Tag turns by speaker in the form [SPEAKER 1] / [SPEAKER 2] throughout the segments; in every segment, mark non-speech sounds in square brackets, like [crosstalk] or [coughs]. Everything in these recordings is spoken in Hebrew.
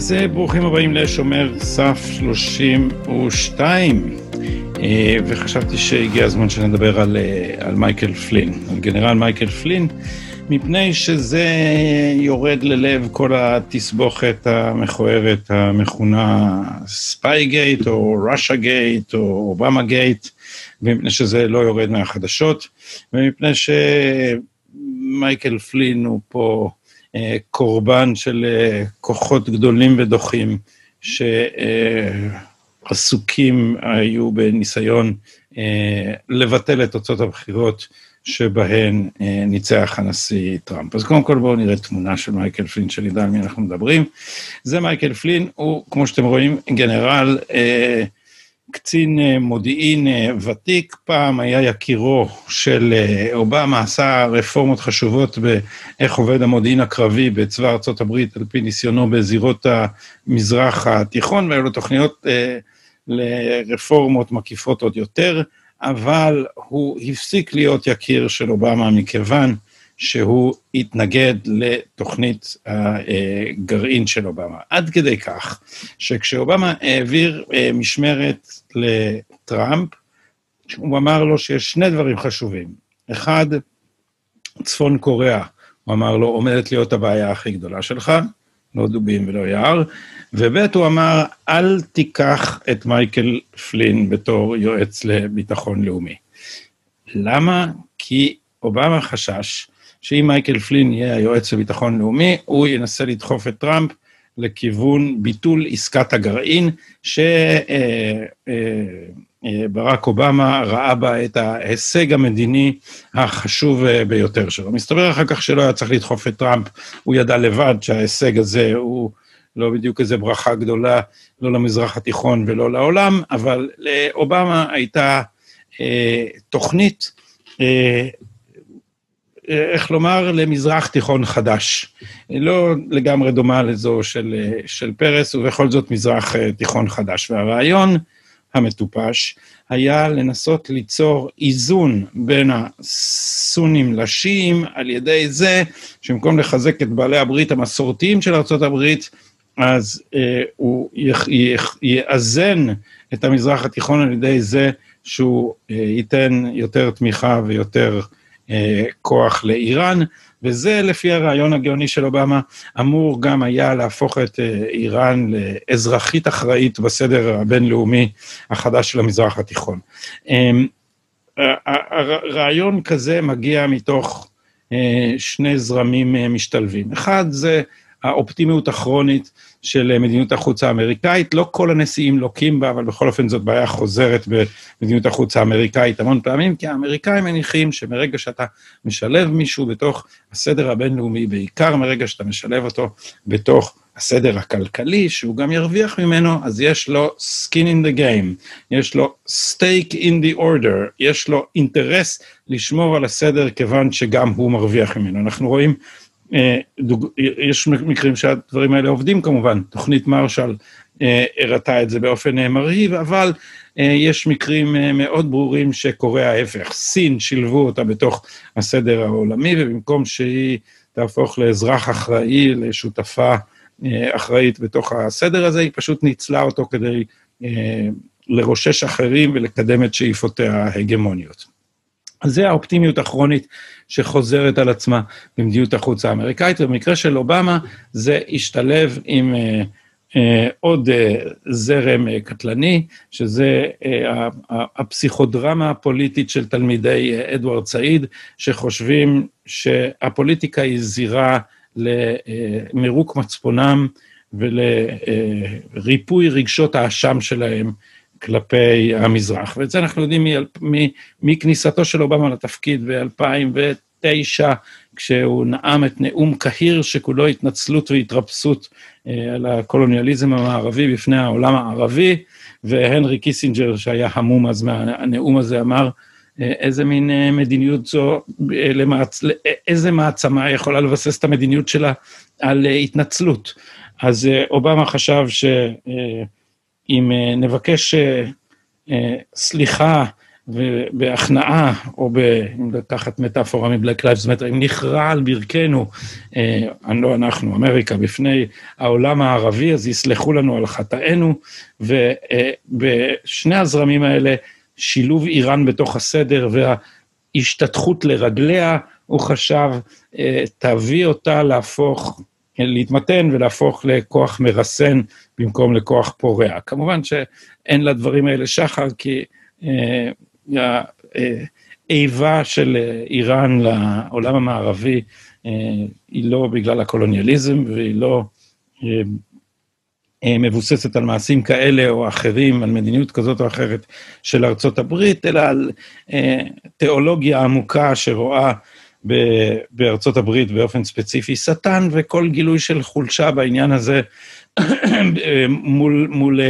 [SPEAKER 1] אז אה, ברוכים הבאים לשומר סף 32, אה, וחשבתי שהגיע הזמן שנדבר על, אה, על מייקל פלין, על גנרל מייקל פלין, מפני שזה יורד ללב כל התסבוכת המכוערת המכונה Spygate או Russiagate או Obamagate, ומפני שזה לא יורד מהחדשות, ומפני שמייקל פלין הוא פה אה, קורבן של אה, כוחות גדולים ודוחים שעסוקים היו בניסיון אה, לבטל את תוצאות הבחירות שבהן ניצח הנשיא טראמפ. אז קודם כל בואו נראה תמונה של מייקל פלין, שנדע על מי אנחנו מדברים. זה מייקל פלין, הוא, כמו שאתם רואים, גנרל אה, קצין אה, מודיעין אה, ותיק, פעם היה יקירו של אה, אובמה, עשה רפורמות חשובות באיך עובד המודיעין הקרבי בצבא הברית על פי ניסיונו בזירות המזרח התיכון, והיו לו תוכניות לרפורמות מקיפות עוד יותר, אבל הוא הפסיק להיות יקיר של אובמה מכיוון שהוא התנגד לתוכנית הגרעין של אובמה. עד כדי כך שכשאובמה העביר משמרת לטראמפ, הוא אמר לו שיש שני דברים חשובים. אחד, צפון קוריאה, הוא אמר לו, עומדת להיות הבעיה הכי גדולה שלך, לא דובים ולא יער, וב' הוא אמר, אל תיקח את מייקל פלין בתור יועץ לביטחון לאומי. למה? כי אובמה חשש שאם מייקל פלין יהיה היועץ לביטחון לאומי, הוא ינסה לדחוף את טראמפ לכיוון ביטול עסקת הגרעין, שברק אה, אה, אובמה ראה בה את ההישג המדיני החשוב אה, ביותר שלו. מסתבר אחר כך שלא היה צריך לדחוף את טראמפ, הוא ידע לבד שההישג הזה הוא לא בדיוק איזה ברכה גדולה, לא למזרח התיכון ולא לעולם, אבל לאובמה הייתה אה, תוכנית אה, איך לומר, למזרח תיכון חדש. לא לגמרי דומה לזו של, של פרס, ובכל זאת מזרח אה, תיכון חדש. והרעיון המטופש היה לנסות ליצור איזון בין הסונים לשיעים על ידי זה שבמקום לחזק את בעלי הברית המסורתיים של ארה"ב, אז אה, הוא יאזן את המזרח התיכון על ידי זה שהוא אה, ייתן יותר תמיכה ויותר אה, כוח לאיראן, וזה לפי הרעיון הגאוני של אובמה, אמור גם היה להפוך את אה, איראן לאזרחית אחראית בסדר הבינלאומי החדש של המזרח התיכון. אמ, רעיון כזה מגיע מתוך אה, שני זרמים משתלבים. אחד זה האופטימיות הכרונית של מדיניות החוץ האמריקאית. לא כל הנשיאים לוקים בה, אבל בכל אופן זאת בעיה חוזרת במדיניות החוץ האמריקאית המון פעמים, כי האמריקאים מניחים שמרגע שאתה משלב מישהו בתוך הסדר הבינלאומי, בעיקר מרגע שאתה משלב אותו בתוך הסדר הכלכלי, שהוא גם ירוויח ממנו, אז יש לו skin in the game, יש לו stake in the order, יש לו אינטרס לשמור על הסדר כיוון שגם הוא מרוויח ממנו. אנחנו רואים יש מקרים שהדברים האלה עובדים כמובן, תוכנית מרשל אה, הראתה את זה באופן אה, מרהיב, אבל יש מקרים מאוד ברורים שקורה ההפך. סין שילבו אותה בתוך הסדר העולמי, ובמקום שהיא תהפוך לאזרח אחראי, לשותפה אחראית בתוך הסדר הזה, היא פשוט ניצלה אותו כדי לרושש אחרים ולקדם את שאיפותיה ההגמוניות. אז זה האופטימיות הכרונית שחוזרת על עצמה במדיניות החוץ האמריקאית, ובמקרה של אובמה זה השתלב עם אה, אה, עוד אה, זרם קטלני, שזה הפסיכודרמה הפוליטית של תלמידי אדוארד סעיד, שחושבים שהפוליטיקה היא זירה למירוק מצפונם ולריפוי רגשות האשם שלהם כלפי המזרח. ואת זה אנחנו יודעים מכניסתו של אובמה לתפקיד ב-2009, כשהוא נאם את נאום קהיר שכולו התנצלות והתרפסות אה, על הקולוניאליזם המערבי בפני העולם הערבי, והנרי קיסינג'ר, שהיה המום אז מהנאום הזה, אמר, אה, איזה מין אה, מדיניות זו, למעצ... איזה מעצמה יכולה לבסס את המדיניות שלה על התנצלות. אז אובמה חשב ש... אם נבקש סליחה ובהכנעה, או ב... אם לקחת מטאפורה מ Black Lives Matter, אם נכרע על ברכנו, אה, לא אנחנו, אמריקה, בפני העולם הערבי, אז יסלחו לנו על חטאינו, ובשני הזרמים האלה, שילוב איראן בתוך הסדר וההשתתחות לרגליה, הוא חשב, אה, תביא אותה להפוך, להתמתן ולהפוך לכוח מרסן במקום לכוח פורע. כמובן שאין לדברים האלה שחר, כי... אה, האיבה של איראן לעולם המערבי אה, היא לא בגלל הקולוניאליזם והיא לא אה, אה, מבוססת על מעשים כאלה או אחרים, על מדיניות כזאת או אחרת של ארצות הברית, אלא על תיאולוגיה עמוקה שרואה בארצות הברית באופן ספציפי שטן, וכל גילוי של חולשה בעניין הזה [clears throat] מול, מול,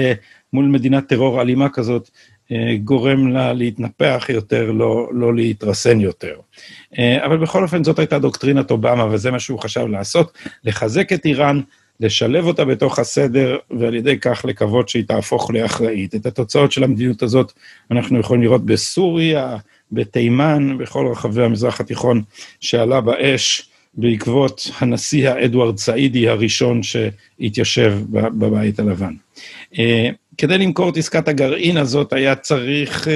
[SPEAKER 1] מול מדינת טרור אלימה כזאת, אה, גורם לה להתנפח יותר, לא, לא להתרסן יותר. אה, אבל בכל אופן, זאת הייתה דוקטרינת אובמה, וזה מה שהוא חשב לעשות, לחזק את איראן, לשלב אותה בתוך הסדר, ועל ידי כך לקוות שהיא תהפוך לאחראית. את התוצאות של המדיניות הזאת אנחנו יכולים לראות בסוריה, בתימן, בכל רחבי המזרח התיכון, שעלה באש בעקבות הנשיא האדוארד סעידי הראשון שהתיישב בבית הלבן. אה, כדי למכור את עסקת הגרעין הזאת היה צריך uh,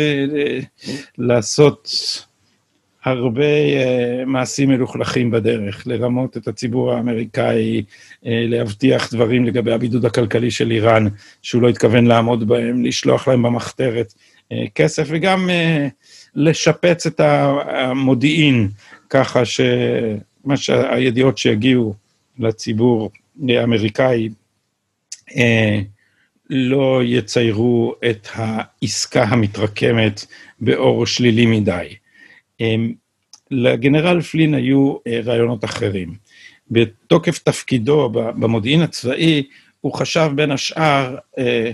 [SPEAKER 1] לעשות הרבה uh, מעשים מלוכלכים בדרך, לרמות את הציבור האמריקאי, להבטיח דברים לגבי הבידוד הכלכלי של איראן, שהוא לא התכוון לעמוד בהם, לשלוח להם במחתרת כסף, וגם לשפץ את המודיעין, ככה שמה שהידיעות שיגיעו לציבור האמריקאי, uh, לא יציירו את העסקה המתרקמת באור שלילי מדי. אמ, לגנרל פלין היו אה, רעיונות אחרים. בתוקף תפקידו במודיעין הצבאי, הוא חשב בין השאר אה,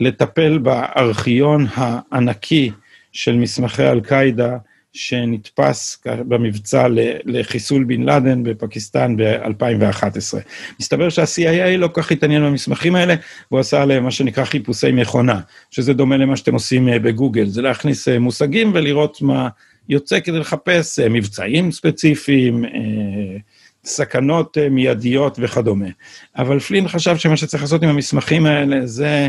[SPEAKER 1] לטפל בארכיון הענקי של מסמכי אל-קאעידה שנתפס במבצע לחיסול בן לאדן בפקיסטן ב-2011. מסתבר שה-CIA לא כל כך התעניין במסמכים האלה, והוא עשה עליהם מה שנקרא חיפושי מכונה, שזה דומה למה שאתם עושים אה, בגוגל, זה להכניס אה, מושגים ולראות מה יוצא כדי לחפש אה, מבצעים ספציפיים, סכנות מיידיות וכדומה. אבל פלין חשב שמה שצריך לעשות עם המסמכים האלה זה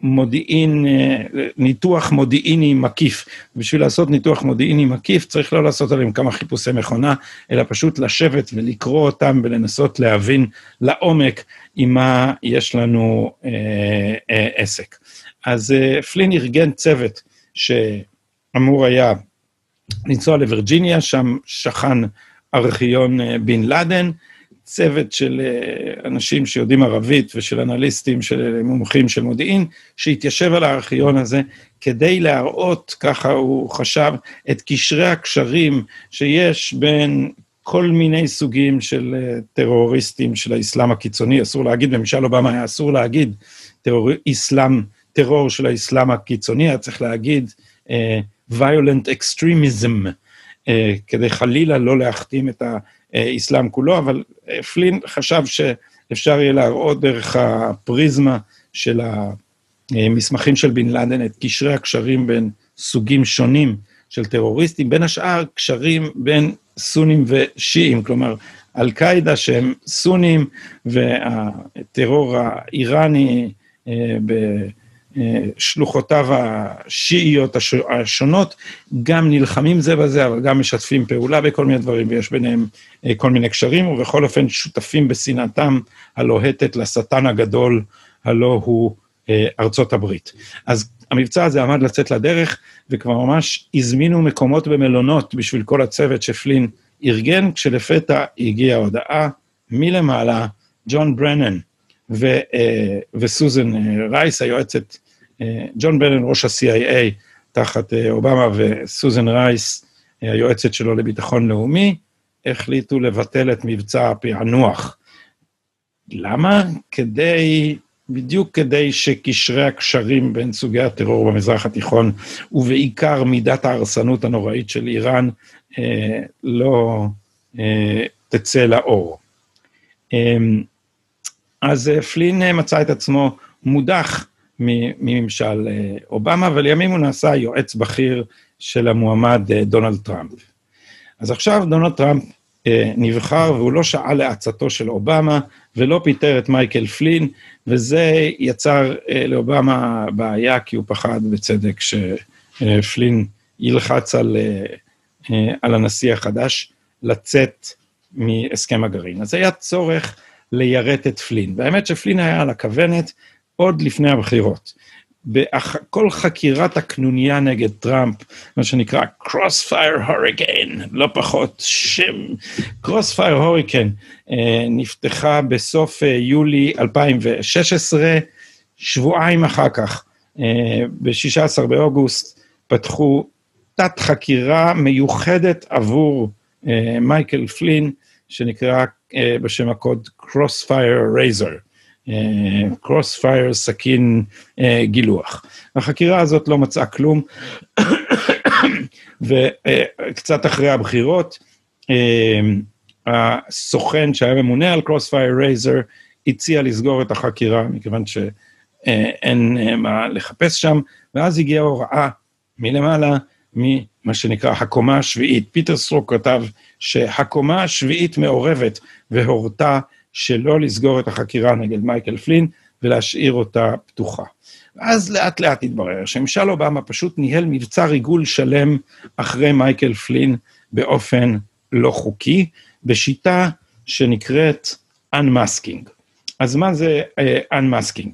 [SPEAKER 1] מודיעין, אה, ניתוח מודיעיני מקיף. בשביל לעשות ניתוח מודיעיני מקיף צריך לא לעשות עליהם כמה חיפושי מכונה, אלא פשוט לשבת ולקרוא אותם ולנסות להבין לעומק עם מה יש לנו אה, אה, עסק. אז אה, פלין ארגן צוות שאמור היה לנסוע לווירג'יניה, שם שכן ארכיון אה, בן לאדן, צוות של אה, אנשים שיודעים ערבית ושל אנליסטים, של מומחים של מודיעין, שהתיישב על הארכיון הזה כדי להראות, ככה הוא חשב, את קשרי הקשרים שיש בין כל מיני סוגים של אה, טרוריסטים של האסלאם הקיצוני, אסור להגיד, בממשל אובמה היה אסור להגיד טרור, אסלאם, טרור של האסלאם הקיצוני, היה צריך להגיד uh, violent extremism, כדי חלילה לא להכתים את. האסלאם כולו, אבל אה, פלין חשב שאפשר יהיה להראות דרך הפריזמה של המסמכים של בן לאדן את קשרי הקשרים בין סוגים שונים של טרוריסטים, בין השאר קשרים בין סונים ושיעים, כלומר, אל-קאעידה שהם סונים והטרור האיראני אה, שלוחותיו השיעיות השונות, גם נלחמים זה בזה, אבל גם משתפים פעולה בכל מיני דברים, ויש ביניהם אה, כל מיני קשרים, ובכל אופן שותפים בשנאתם הלוהטת לשטן הגדול, הלא הוא אה, ארצות הברית. אז המבצע הזה עמד לצאת לדרך, וכבר ממש הזמינו מקומות במלונות בשביל כל הצוות שפלין ארגן, כשלפתע הגיעה הודעה מלמעלה, ג'ון ברנן ו, אה, וסוזן רייס, היועצת ג'ון ברן, ראש ה-CIA תחת אה, אובמה, וסוזן רייס, אה, היועצת שלו לביטחון לאומי, החליטו לבטל את מבצע הפענוח. למה? כדי, בדיוק כדי שקשרי הקשרים בין סוגי הטרור במזרח התיכון, ובעיקר מידת ההרסנות הנוראית של איראן, אה, לא אה, תצא לאור. אה, אז פלין מצא את עצמו מודח מממשל אובמה, ולימים הוא נעשה יועץ בכיר של המועמד דונלד טראמפ. אז עכשיו דונלד טראמפ אה, נבחר והוא לא שעה לעצתו של אובמה ולא פיטר את מייקל פלין, וזה יצר אה, לאובמה בעיה כי הוא פחד בצדק שפלין ילחץ על, אה, על הנשיא החדש לצאת מהסכם הגרעין. אז היה צורך ליירט את פלין. והאמת שפלין היה על הכוונת עוד לפני הבחירות. בכל חקירת הקנוניה נגד טראמפ, מה שנקרא Crossfire Hurricane, לא פחות שם, Crossfire Hurricane, נפתחה בסוף אה, יולי 2016, שבועיים אחר כך, אה, ב-16 באוגוסט, פתחו תת חקירה מיוחדת עבור אה, מייקל פלין, שנקרא בשם הקוד Crossfire Razor. Crossfire, סכין אה, גילוח. החקירה הזאת לא מצאה כלום, [coughs] וקצת אחרי הבחירות, אה, הסוכן שהיה ממונה על Crossfire Razor הציע לסגור את החקירה, מכיוון שאין אה, מה לחפש שם, ואז הגיעה הוראה מלמעלה, ממה שנקרא הקומה השביעית. פיטר סטרוק כתב שהקומה השביעית מעורבת והורתה שלא לסגור את החקירה נגד מייקל פלין ולהשאיר אותה פתוחה. ואז לאט לאט התברר שממשל אובמה פשוט ניהל מבצע ריגול שלם אחרי מייקל פלין באופן לא חוקי, בשיטה שנקראת Unmasking. אז מה זה uh, Unmasking?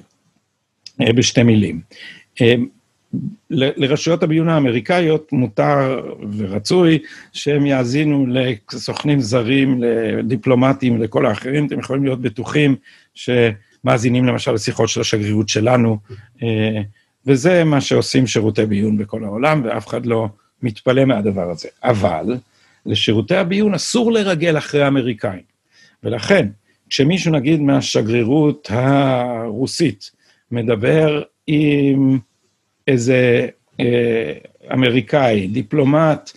[SPEAKER 1] Uh, בשתי מילים. Uh, לרשויות הביון האמריקאיות מותר ורצוי שהם יאזינו לסוכנים זרים, לדיפלומטים, לכל האחרים, אתם יכולים להיות בטוחים שמאזינים למשל לשיחות של השגרירות שלנו, אה, וזה מה שעושים שירותי ביון בכל העולם, ואף אחד לא מתפלא מהדבר הזה. אבל לשירותי הביון אסור לרגל אחרי האמריקאים, ולכן כשמישהו נגיד מהשגרירות הרוסית מדבר עם איזה אה, אמריקאי, דיפלומט,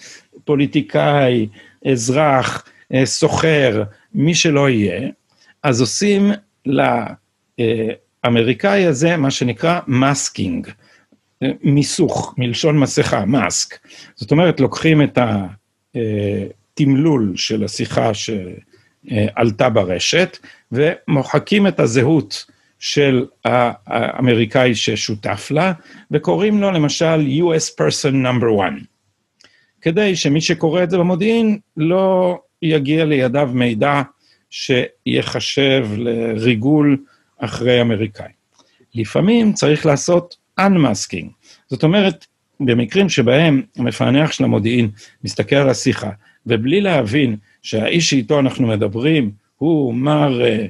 [SPEAKER 1] פוליטיקאי, אזרח, אה, סוחר, מי שלא יהיה, אז עושים לאמריקאי הזה מה שנקרא masking, אה, מיסוך, מלשון מסכה, mask. זאת אומרת, לוקחים את התמלול של השיחה שעלתה ברשת ומוחקים את הזהות של האמריקאי ששותף לה, וקוראים לו למשל US person number one. כדי שמי שקורא את זה במודיעין לא יגיע לידיו מידע שיחשב לריגול אחרי אמריקאי. לפעמים צריך לעשות unmasking, זאת אומרת, במקרים שבהם המפענח של המודיעין מסתכל על השיחה, ובלי להבין שהאיש שאיתו אנחנו מדברים הוא מר אה,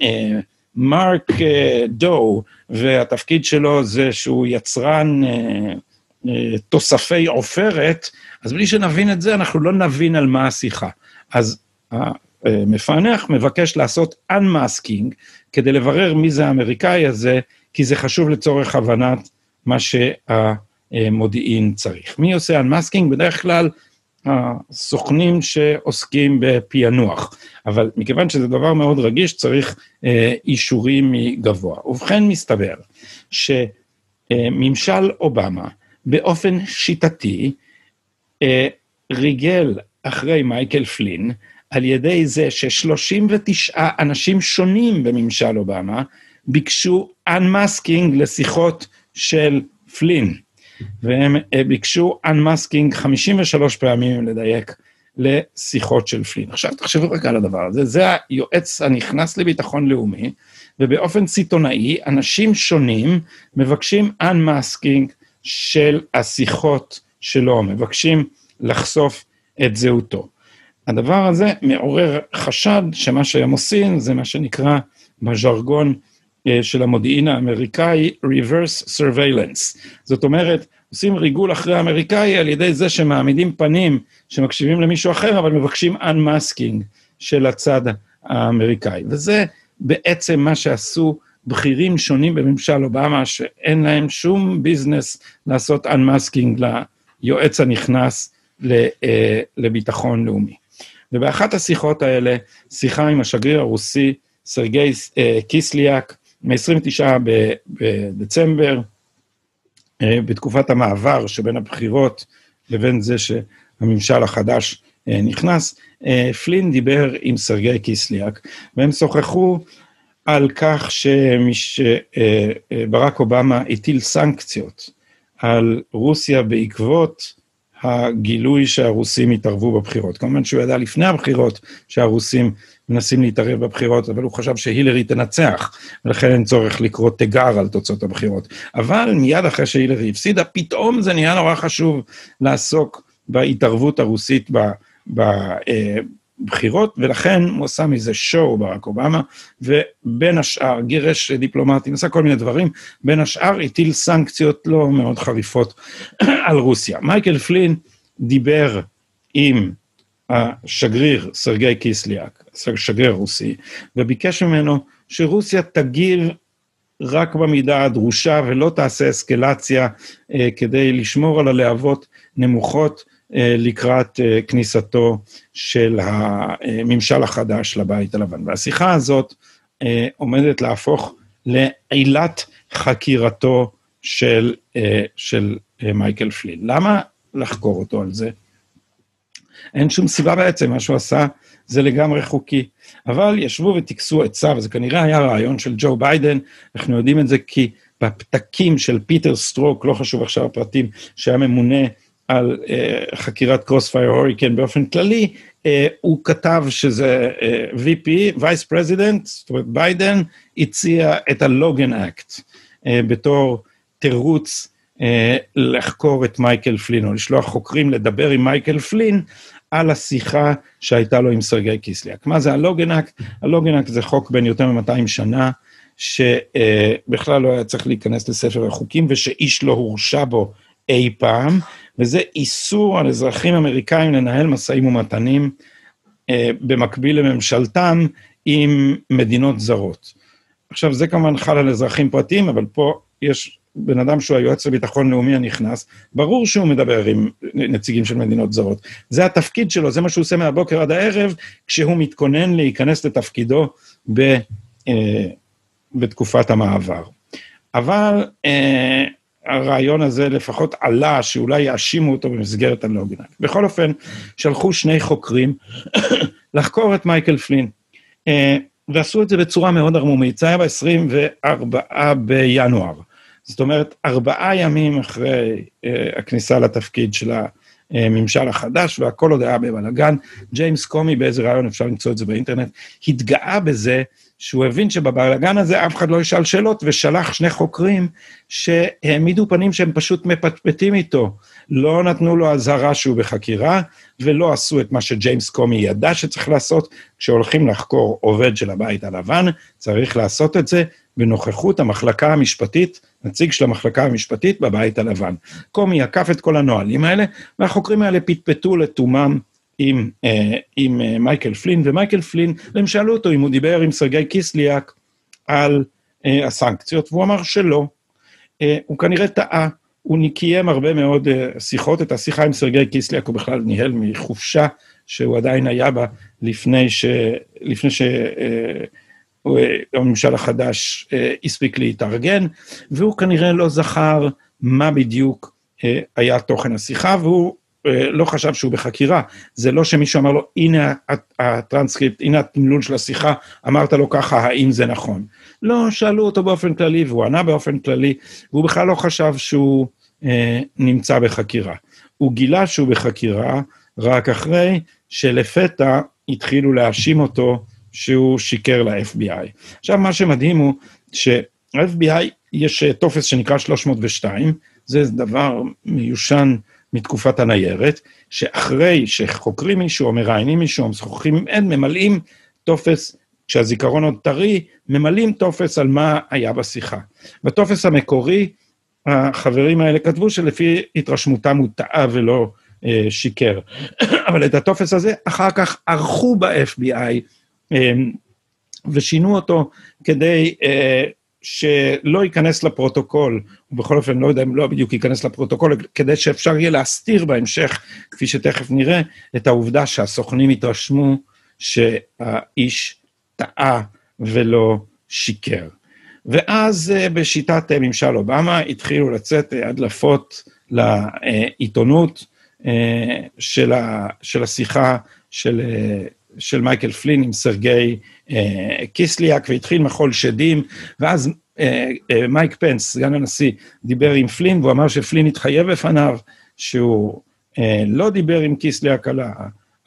[SPEAKER 1] אה, מרק אה, דו, והתפקיד שלו זה שהוא יצרן אה, אה, תוספי עופרת, אז בלי שנבין את זה, אנחנו לא נבין על מה השיחה. אז המפענח מבקש לעשות unmasking כדי לברר מי זה האמריקאי הזה, כי זה חשוב לצורך הבנת מה שהמודיעין צריך. מי עושה unmasking? בדרך כלל הסוכנים שעוסקים בפענוח, אבל מכיוון שזה דבר מאוד רגיש, צריך אה, אישורים מגבוה. ובכן, מסתבר שממשל אובמה באופן שיטתי אה, ריגל אחרי מייקל פלין, על ידי זה ש-39 אנשים שונים בממשל אובמה ביקשו unmasking לשיחות של פלין. והם אה, ביקשו unmasking 53 פעמים, לדייק, לשיחות של פלין. עכשיו תחשבו רגע על הדבר הזה, זה היועץ הנכנס לביטחון לאומי, ובאופן סיטונאי, אנשים שונים מבקשים unmasking של השיחות שלו, מבקשים לחשוף את זהותו. הדבר הזה מעורר חשד שמה שהם עושים זה מה שנקרא בז'רגון של המודיעין האמריקאי reverse surveillance. זאת אומרת, עושים ריגול אחרי האמריקאי על ידי זה שמעמידים פנים שמקשיבים למישהו אחר, אבל מבקשים unmasking של הצד האמריקאי. וזה בעצם מה שעשו בכירים שונים בממשל אובמה, שאין להם שום ביזנס לעשות unmasking ליועץ הנכנס אה, לביטחון לאומי. ובאחת השיחות האלה, שיחה עם השגריר הרוסי, סרגי אה, קיסליאק, מ-29 בדצמבר, אה, בתקופת המעבר שבין הבחירות לבין זה שהממשל החדש אה, נכנס, אה, פלין דיבר עם סרגי קיסליאק, והם שוחחו על כך שברק אובמה הטיל סנקציות על רוסיה בעקבות הגילוי שהרוסים התערבו בבחירות. כמובן שהוא ידע לפני הבחירות שהרוסים מנסים להתערב בבחירות, אבל הוא חשב שהילרי תנצח, ולכן אין צורך לקרוא תיגר על תוצאות הבחירות. אבל מיד אחרי שהילרי הפסידה, פתאום זה נהיה נורא חשוב לעסוק בהתערבות הרוסית בבחירות, ולכן הוא עשה מזה שואו, ברק אובמה, ובין השאר גירש דיפלומטים, עשה כל מיני דברים, בין השאר הטיל סנקציות לא מאוד חריפות [clears throat] על רוסיה. מייקל פלין דיבר עם השגריר סרגי קיסליאק, שגריר רוסי, וביקש ממנו שרוסיה תגיב רק במידה הדרושה ולא תעשה אסקלציה אה, כדי לשמור על הלהבות נמוכות אה, לקראת אה, כניסתו של הממשל החדש לבית הלבן. והשיחה הזאת אה, עומדת להפוך לעילת חקירתו של, אה, של אה, מייקל פלין. למה לחקור אותו על זה? אין שום סיבה בעצם, מה שהוא עשה זה לגמרי חוקי. אבל ישבו וטקסו עצה, וזה כנראה היה רעיון של ג'ו ביידן, אנחנו יודעים את זה כי בפתקים של פיטר סטרוק, לא חשוב עכשיו הפרטים, שהיה ממונה על אה, חקירת Crossfire Hurricane באופן כללי, אה, הוא כתב שזה אה, VP, vice president, זאת אומרת ביידן, הציע את ה Logan Act אה, בתור תירוץ לחקור את מייקל פלין, או לשלוח חוקרים לדבר עם מייקל פלין על השיחה שהייתה לו עם סרגי קיסליאק. מה זה? ה Logan Act זה חוק בן יותר מ-200 שנה, שבכלל לא היה צריך להיכנס לספר החוקים ושאיש לא הורשע בו אי פעם, וזה איסור על אזרחים אמריקאים לנהל משאים ומתנים אה, במקביל לממשלתם עם מדינות זרות. עכשיו, זה כמובן חל על אזרחים פרטיים, אבל פה יש בן אדם שהוא היועץ לביטחון לאומי הנכנס, ברור שהוא מדבר עם נציגים של מדינות זרות. זה התפקיד שלו, זה מה שהוא עושה מהבוקר עד הערב, כשהוא מתכונן להיכנס לתפקידו ב, אה, בתקופת המעבר. אבל אה, הרעיון הזה לפחות עלה, שאולי יאשימו אותו במסגרת הלוגנאק. בכל אופן, שלחו שני חוקרים [coughs] לחקור את מייקל פלין, אה, ועשו את זה בצורה מאוד ערמומית. זה היה ב-24 בינואר. זאת אומרת, ארבעה ימים אחרי אה, הכניסה לתפקיד של הממשל החדש, והכל עוד היה בבלאגן. ג'יימס קומי, באיזה רעיון, אפשר למצוא את זה באינטרנט, התגאה בזה שהוא הבין שבבלאגן הזה אף אחד לא ישאל שאלות, ושלח שני חוקרים שהעמידו פנים שהם פשוט מפטפטים איתו. לא נתנו לו אזהרה שהוא בחקירה, ולא עשו את מה שג'יימס קומי ידע שצריך לעשות. כשהולכים לחקור עובד של הבית הלבן, צריך לעשות את זה בנוכחות המחלקה המשפטית, נציג של המחלקה המשפטית בבית הלבן. קומי עקף את כל הנהלים האלה, והחוקרים האלה פטפטו לתומם עם, אה, עם אה, מייקל פלין, ומייקל פלין, הם שאלו אותו אם הוא דיבר עם סרגי קיסליאק על אה, הסנקציות, והוא אמר שלא. אה, הוא כנראה טעה, הוא קיים הרבה מאוד אה, שיחות, את השיחה עם סרגי קיסליאק הוא בכלל ניהל מחופשה שהוא עדיין היה בה לפני ש... לפני ש אה, הממשל החדש אה, הספיק להתארגן, והוא כנראה לא זכר מה בדיוק אה, היה תוכן השיחה, והוא אה, לא חשב שהוא בחקירה. זה לא שמישהו אמר לו, הנה הטרנסקריפט, הנה התמלול של השיחה, אמרת לו ככה, האם זה נכון? לא, שאלו אותו באופן כללי, והוא ענה באופן כללי, והוא בכלל לא חשב שהוא נמצא בחקירה. הוא גילה שהוא בחקירה רק אחרי שלפתע התחילו להאשים אותו שהוא שיקר ל-FBI. עכשיו, מה שמדהים הוא של-FBI יש טופס שנקרא 302, זה דבר מיושן מתקופת הניירת, שאחרי שחוקרים מישהו או מראיינים מישהו או משוחחים עם עד, ממלאים טופס, כשהזיכרון עוד טרי, ממלאים טופס על מה היה בשיחה. בטופס המקורי, החברים האלה כתבו שלפי התרשמותם הוא טעה ולא אה, שיקר. [clears throat] אבל את הטופס הזה אחר כך ערכו ב-FBI אה, ושינו אותו כדי אה, שלא ייכנס לפרוטוקול, ובכל אופן לא יודע אם לא בדיוק ייכנס לפרוטוקול, כדי שאפשר יהיה להסתיר בהמשך, כפי שתכף נראה, את העובדה שהסוכנים התרשמו שהאיש טעה ולא שיקר. ואז בשיטת ממשל אובמה התחילו לצאת הדלפות לעיתונות של, ה, של השיחה של, של מייקל פלין עם סרגי קיסליאק, והתחיל מחול שדים, ואז מייק פנס, סגן הנשיא, דיבר עם פלין, והוא אמר שפלין התחייב בפניו שהוא לא דיבר עם קיסליאק על ה...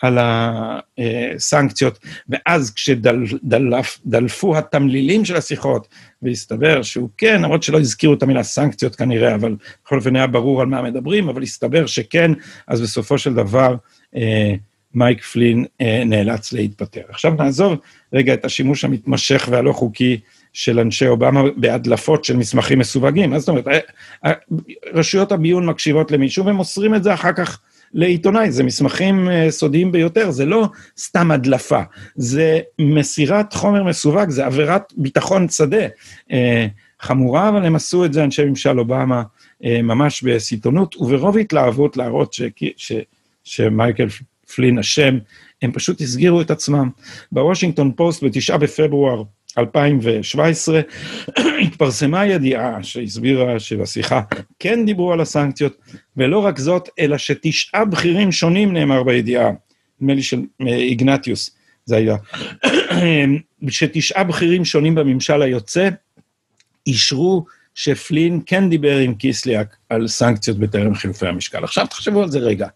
[SPEAKER 1] על הסנקציות, ואז כשדלפו התמלילים של השיחות, והסתבר שהוא כן, למרות שלא הזכירו את המילה סנקציות כנראה, אבל בכל אופן היה ברור על מה מדברים, אבל הסתבר שכן, אז בסופו של דבר אה, מייק פלין אה, נאלץ להתפטר. עכשיו נעזוב רגע את השימוש המתמשך והלא חוקי של אנשי אובמה בהדלפות של מסמכים מסווגים. מה זאת אומרת? אה, רשויות הביון מקשיבות למישהו ומוסרים את זה אחר כך לעיתונאי, זה מסמכים אה, סודיים ביותר, זה לא סתם הדלפה, זה מסירת חומר מסווג, זה עבירת ביטחון שדה אה, חמורה, אבל הם עשו את זה, אנשי ממשל אובמה, אה, ממש בסיטונות, וברוב התלהבות להראות ש, ש, שמייקל פלין אשם, הם פשוט הסגירו את עצמם. בוושינגטון פוסט בתשעה בפברואר 2017 [clears throat] התפרסמה ידיעה שהסבירה שבשיחה כן דיברו על הסנקציות, ולא רק זאת, אלא שתשעה בכירים שונים נאמר בידיעה, נדמה לי של איגנטיוס, זה היה, [clears throat] שתשעה בכירים שונים בממשל היוצא אישרו שפלין כן דיבר עם קיסליאק על סנקציות בטרם חילופי המשקל. עכשיו תחשבו על זה רגע.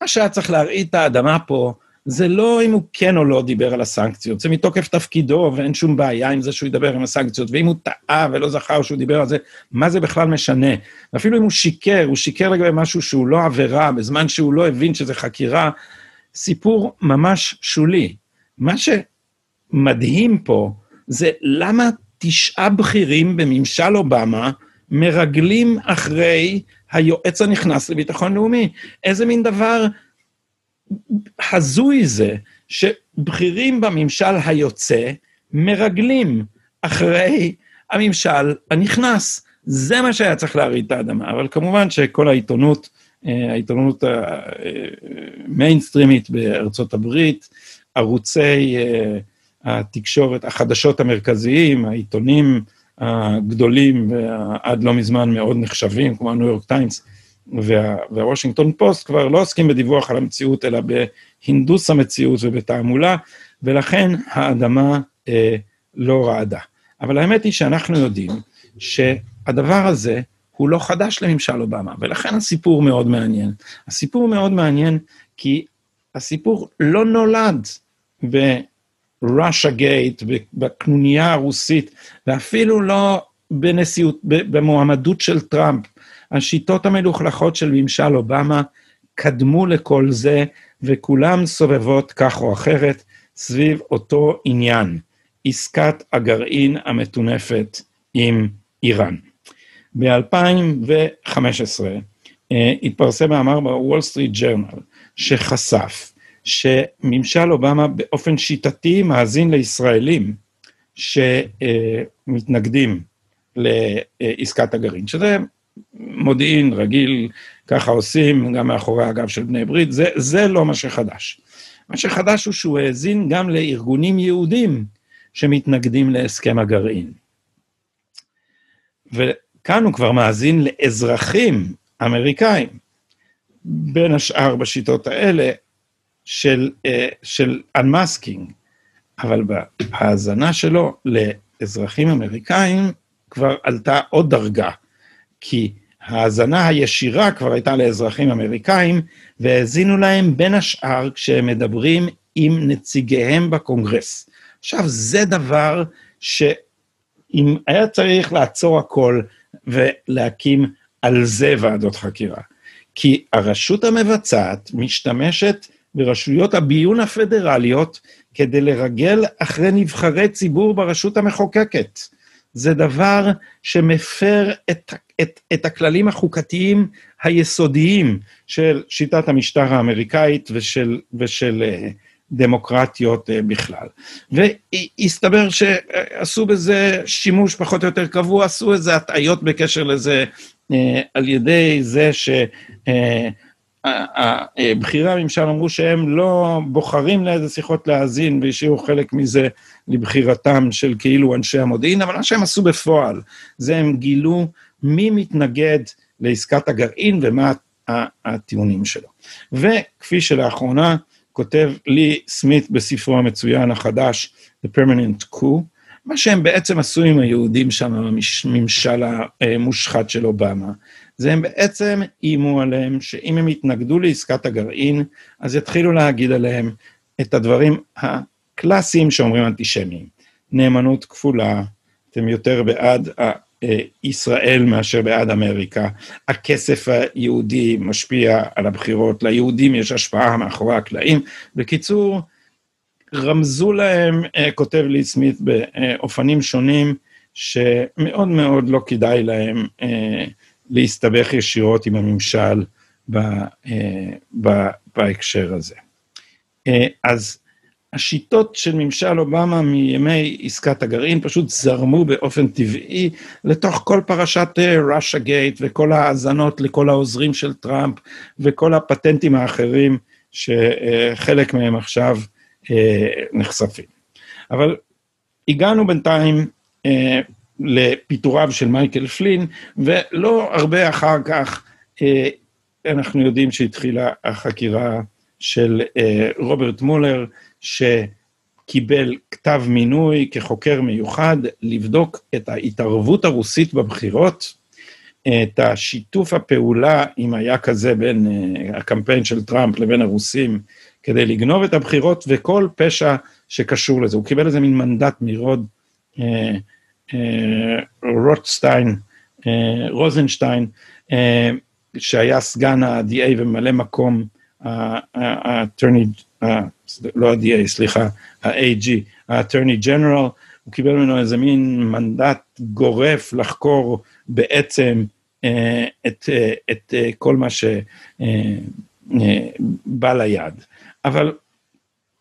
[SPEAKER 1] מה שהיה צריך להרעיד את האדמה פה, זה לא אם הוא כן או לא דיבר על הסנקציות, זה מתוקף תפקידו ואין שום בעיה עם זה שהוא ידבר עם הסנקציות, ואם הוא טעה ולא זכר שהוא דיבר על זה, מה זה בכלל משנה? ואפילו אם הוא שיקר, הוא שיקר לגבי משהו שהוא לא עבירה, בזמן שהוא לא הבין שזה חקירה, סיפור ממש שולי. מה שמדהים פה זה למה תשעה בכירים בממשל אובמה מרגלים אחרי היועץ הנכנס לביטחון לאומי. איזה מין דבר הזוי זה שבכירים בממשל היוצא מרגלים אחרי הממשל הנכנס. זה מה שהיה צריך להרעיד את האדמה, אבל כמובן שכל העיתונות, אה, העיתונות המיינסטרימית בארצות הברית, ערוצי אה, התקשורת, החדשות המרכזיים, העיתונים הגדולים ועד לא מזמן מאוד נחשבים, כמו הניו יורק טיימס, וה, והוושינגטון פוסט כבר לא עוסקים בדיווח על המציאות, אלא בהינדוס המציאות ובתעמולה, ולכן האדמה אה, לא רעדה. אבל האמת היא שאנחנו יודעים שהדבר הזה הוא לא חדש לממשל אובמה, ולכן הסיפור מאוד מעניין. הסיפור מאוד מעניין כי הסיפור לא נולד ב-Russia Gate, בקנוניה הרוסית, ואפילו לא בנשיאות, במועמדות של טראמפ. השיטות המלוכלכות של ממשל אובמה קדמו לכל זה, וכולם סובבות כך או אחרת סביב אותו עניין, עסקת הגרעין המטונפת עם איראן. ב-2015 אה, התפרסם מאמר בוול סטריט ג'רנל שחשף שממשל אובמה באופן שיטתי מאזין לישראלים שמתנגדים לעסקת הגרעין, שזה מודיעין רגיל, ככה עושים, גם מאחורי הגב של בני ברית, זה, זה לא מה שחדש. מה שחדש הוא שהוא האזין גם לארגונים יהודים שמתנגדים להסכם הגרעין. וכאן הוא כבר מאזין לאזרחים אמריקאים, בין השאר בשיטות האלה של, אה, של unmasking, אבל בהאזנה שלו לאזרחים אמריקאים כבר עלתה עוד דרגה. כי ההאזנה הישירה כבר הייתה לאזרחים אמריקאים, והאזינו להם בין השאר כשהם מדברים עם נציגיהם בקונגרס. עכשיו, זה דבר שאם היה צריך לעצור הכל ולהקים על זה ועדות חקירה. כי הרשות המבצעת משתמשת ברשויות הביון הפדרליות כדי לרגל אחרי נבחרי ציבור ברשות המחוקקת. זה דבר שמפר את, את, את הכללים החוקתיים היסודיים של שיטת המשטר האמריקאית ושל, ושל uh, דמוקרטיות uh, בכלל. והסתבר שעשו בזה שימוש פחות או יותר קבוע, עשו איזה הטעיות בקשר לזה uh, על ידי זה ש... Uh, בכירי הממשל אמרו שהם לא בוחרים לאיזה שיחות להאזין והשאירו חלק מזה לבחירתם של כאילו אנשי המודיעין, אבל מה שהם עשו בפועל, זה הם גילו מי מתנגד לעסקת הגרעין ומה הטיעונים שלו. וכפי שלאחרונה כותב לי סמית בספרו המצוין החדש, The Permanent Coup, מה שהם בעצם עשו עם היהודים שם בממשל המושחת של אובמה, זה הם בעצם איימו עליהם שאם הם יתנגדו לעסקת הגרעין, אז יתחילו להגיד עליהם את הדברים הקלאסיים שאומרים אנטישמיים. נאמנות כפולה, אתם יותר בעד ישראל מאשר בעד אמריקה. הכסף היהודי משפיע על הבחירות, ליהודים יש השפעה מאחורי הקלעים. בקיצור, רמזו להם, כותב לי סמית באופנים שונים, שמאוד מאוד לא כדאי להם להסתבך ישירות עם הממשל בהקשר הזה. אז השיטות של ממשל אובמה מימי עסקת הגרעין פשוט זרמו באופן טבעי לתוך כל פרשת ראשה גייט וכל האזנות לכל העוזרים של טראמפ וכל הפטנטים האחרים שחלק מהם עכשיו נחשפים. אבל הגענו בינתיים לפיטוריו של מייקל פלין, ולא הרבה אחר כך אנחנו יודעים שהתחילה החקירה של רוברט מולר, שקיבל כתב מינוי כחוקר מיוחד לבדוק את ההתערבות הרוסית בבחירות, את השיתוף הפעולה, אם היה כזה בין הקמפיין של טראמפ לבין הרוסים, כדי לגנוב את הבחירות וכל פשע שקשור לזה. הוא קיבל איזה מין מנדט מרוד אה, אה, רוטשטיין, אה, רוזנשטיין, אה, שהיה סגן ה-DA וממלא מקום ה-attorney, לא ה-DA, סליחה, ה-AG, ה-attorney general, הוא קיבל ממנו איזה מין מנדט גורף לחקור בעצם את, את כל מה שבא ליד. אבל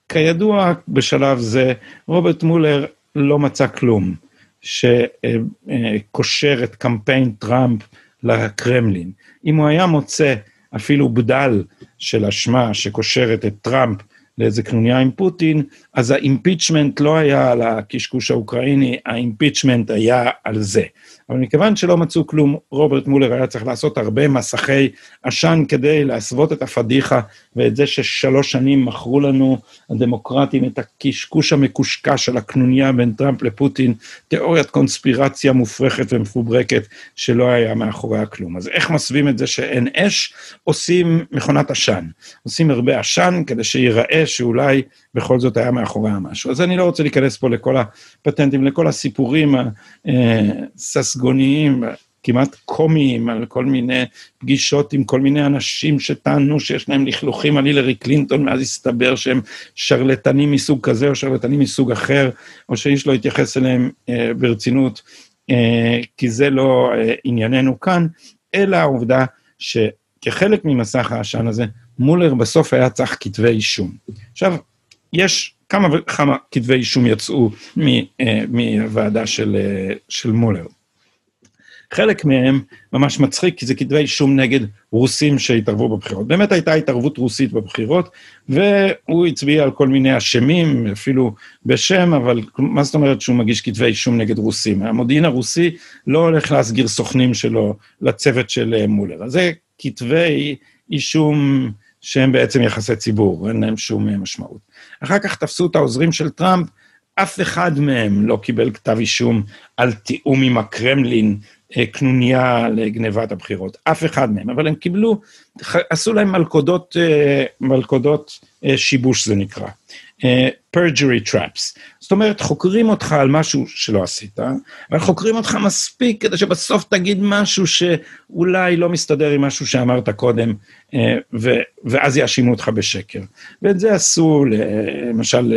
[SPEAKER 1] כידוע בשלב זה, רוברט מולר לא מצא כלום שקושר את קמפיין טראמפ לקרמלין. אם הוא היה מוצא אפילו בדל של אשמה שקושרת את טראמפ לאיזה קנוניה עם פוטין, אז ה impeachment לא היה על הקשקוש האוקראיני, ה impeachment היה על זה. אבל מכיוון שלא מצאו כלום, רוברט מולר היה צריך לעשות הרבה מסכי עשן כדי להסוות את הפדיחה ואת זה ששלוש שנים מכרו לנו הדמוקרטים את הקשקוש המקושקש של הקנוניה בין טראמפ לפוטין, תיאוריית קונספירציה מופרכת ומפוברקת שלא היה מאחוריה כלום. אז איך מסווים את זה שאין אש? עושים מכונת עשן. עושים הרבה עשן כדי שיראה שאולי בכל זאת היה מאחוריה משהו. אז אני לא רוצה להיכנס פה לכל הפטנטים, לכל הסיפורים הססגוניים, כמעט קומיים, על כל מיני פגישות עם כל מיני אנשים שטענו שיש להם לכלוכים על הילרי קלינטון, ואז הסתבר שהם שרלטנים מסוג כזה או שרלטנים מסוג אחר, או שאיש לא התייחס אליהם אה, ברצינות, אה, כי זה לא אה, ענייננו כאן, אלא העובדה שכחלק ממסך העשן הזה, מולר בסוף היה צריך כתבי אישום. עכשיו, יש כמה וכמה כתבי אישום יצאו מהוועדה של, של מולר. חלק מהם ממש מצחיק, כי זה כתבי אישום נגד רוסים שהתערבו בבחירות. באמת הייתה התערבות רוסית בבחירות, והוא הצביע על כל מיני אשמים, אפילו בשם, אבל מה זאת אומרת שהוא מגיש כתבי אישום נגד רוסים? המודיעין הרוסי לא הולך להסגיר סוכנים שלו לצוות של מולר. אז זה כתבי אישום שהם בעצם יחסי ציבור, אין להם שום משמעות. אחר כך תפסו את העוזרים של טראמפ, אף אחד מהם לא קיבל כתב אישום על תיאום עם הקרמלין, אה, קנוניה לגנבת הבחירות, אף אחד מהם, אבל הם קיבלו, עשו להם מלכודות, אה, מלכודות אה, שיבוש זה נקרא, perjury traps. זאת אומרת, חוקרים אותך על משהו שלא עשית, אבל חוקרים אותך מספיק כדי שבסוף תגיד משהו שאולי לא מסתדר עם משהו שאמרת קודם, ואז יאשימו אותך בשקר. ואת זה עשו, למשל,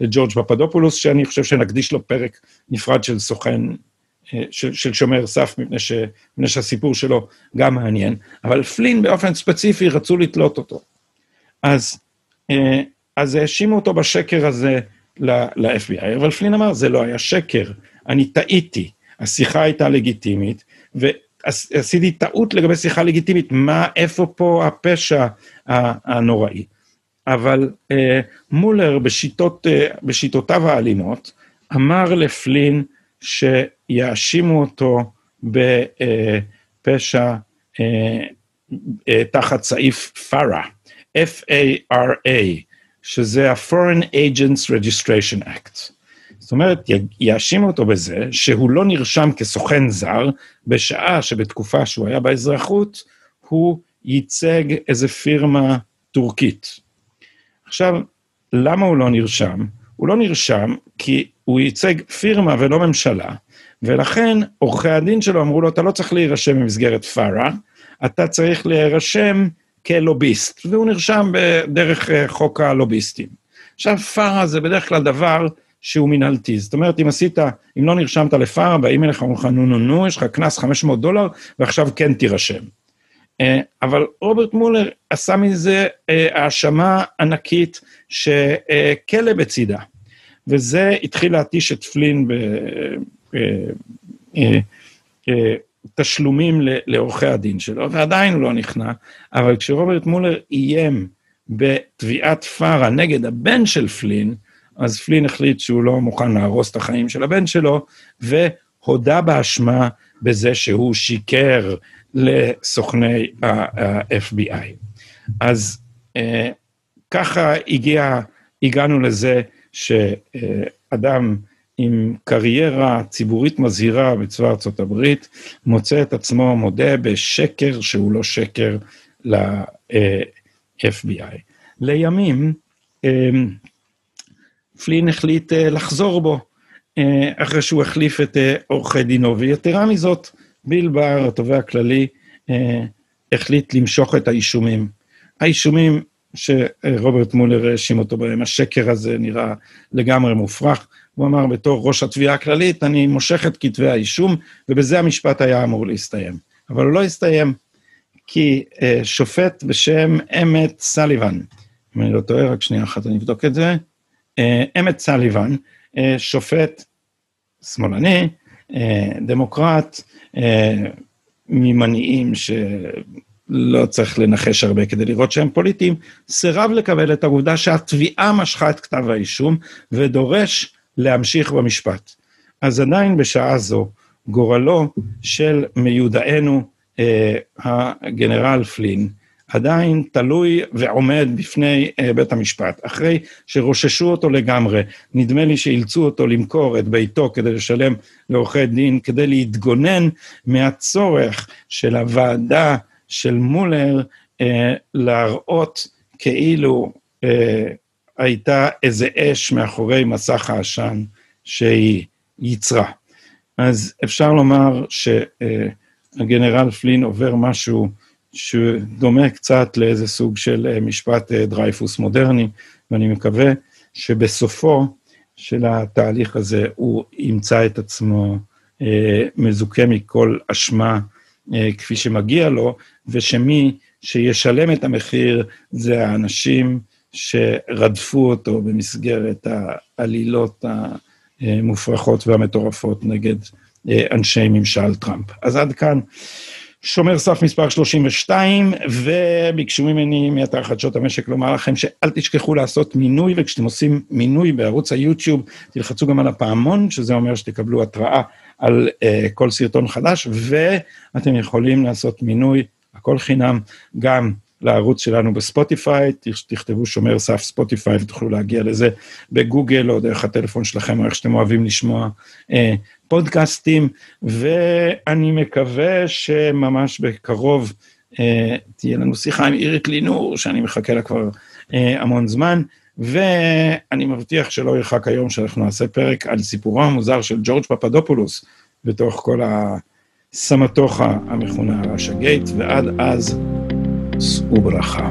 [SPEAKER 1] לג'ורג' פפדופולוס, שאני חושב שנקדיש לו פרק נפרד של סוכן של, של שומר סף, מפני, ש, מפני שהסיפור שלו גם מעניין, אבל פלין באופן ספציפי רצו לתלות אותו. אז, אה, אז האשימו אותו בשקר הזה ל-FBI, אבל פלין אמר, זה לא היה שקר, אני טעיתי, השיחה הייתה לגיטימית, עשיתי טעות לגבי שיחה לגיטימית, מה, איפה פה הפשע הנוראי. אבל אה, מולר בשיטות, אה, בשיטותיו האלימות אמר לפלין שיאשימו אותו בפשע אה, אה, תחת סעיף FARA, F-A-R-A, שזה ה-Foreign Agents Registration Act. זאת אומרת, יאשימו אותו בזה שהוא לא נרשם כסוכן זר, בשעה שבתקופה שהוא היה באזרחות, הוא ייצג איזה פירמה טורקית. עכשיו, למה הוא לא נרשם? הוא לא נרשם כי הוא ייצג פירמה ולא ממשלה, ולכן עורכי הדין שלו אמרו לו, אתה לא צריך להירשם במסגרת פארה, אתה צריך להירשם כלוביסט, והוא נרשם בדרך אה, חוק הלוביסטים. עכשיו, פארה זה בדרך כלל דבר שהוא מנהלתי. זאת אומרת, אם עשית, אם לא נרשמת לפארה, באים אליך, אומרים לך, נו, נו, נו, יש לך קנס 500 דולר, ועכשיו כן תירשם. אה, אבל רוברט מולר עשה מזה אה, האשמה ענקית שכלא בצידה. וזה התחיל להתיש את פלין בתשלומים לעורכי הדין שלו, ועדיין הוא לא נכנע, אבל כשרוברט מולר איים בתביעת פארה נגד הבן של פלין, אז פלין החליט שהוא לא מוכן להרוס את החיים של הבן שלו, והודה באשמה בזה שהוא שיקר לסוכני ה-FBI. אז אה, ככה הגיע, הגענו לזה שאדם עם קריירה ציבורית מזהירה בצבא ארצות הברית, מוצא את עצמו מודה בשקר שהוא לא שקר ל-FBI. לימים, אה, פלין החליט אה, לחזור בו, אחרי שהוא החליף את עורכי דינו, ויתרה מזאת, ביל בר, התובע הכללי, אה, החליט למשוך את האישומים. האישומים שרוברט מולר האשים אותו בהם, השקר הזה נראה לגמרי מופרך. הוא אמר בתור ראש התביעה הכללית, אני מושך את כתבי האישום, ובזה המשפט היה אמור להסתיים. אבל הוא לא הסתיים, כי אה, שופט בשם אמת סליבן, אם אני לא טועה, רק שנייה אחת אני אבדוק את זה, אה, אמת סליבן, אה, שופט שמאלני, אה, דמוקרט, אה, ממניעים שלא צריך לנחש הרבה כדי לראות שהם פוליטיים, סירב לקבל את העובדה שהתביעה משכה את כתב האישום ודורש להמשיך במשפט. אז עדיין בשעה זו, גורלו של מיודענו אה, הגנרל פלין, עדיין תלוי ועומד בפני uh, בית המשפט. אחרי שרוששו אותו לגמרי, נדמה לי שאילצו אותו למכור את ביתו כדי לשלם לעורכי דין, כדי להתגונן מהצורך של הוועדה של מולר uh, להראות כאילו uh, הייתה איזה אש מאחורי מסך העשן שהיא ייצרה. אז אפשר לומר שהגנרל פלין עובר משהו שדומה קצת לאיזה סוג של אה, משפט אה, דרייפוס מודרני, ואני מקווה שבסופו של התהליך הזה הוא ימצא את עצמו אה, מזוכה מכל אשמה כפי שמגיע לו, ושמי שישלם את המחיר זה האנשים שרדפו אותו במסגרת העלילות המופרכות והמטורפות נגד אנשי ממשל טראמפ. אז עד כאן. שומר סף מספר 32, וביקשו ממני מאתר חדשות המשק לומר לכם שאל תשכחו לעשות מינוי, וכשאתם עושים מינוי בערוץ היוטיוב, תלחצו גם על הפעמון, שזה אומר שתקבלו התראה על uh, כל סרטון חדש, ואתם יכולים לעשות מינוי, הכל חינם, גם לערוץ שלנו בספוטיפיי, תכתבו שומר סף ספוטיפיי ותוכלו להגיע לזה בגוגל או דרך הטלפון שלכם, או איך שאתם אוהבים לשמוע אה, פודקאסטים, ואני מקווה שממש בקרוב אה, תהיה לנו שיחה עם אירית לינור, שאני מחכה לה כבר אה, המון זמן, ואני מבטיח שלא ירחק היום שאנחנו נעשה פרק על סיפורו המוזר של ג'ורג' פפדופולוס, בתוך כל הסמטוחה המכונה ראשה גייט, ועד אז, שאו ברכה.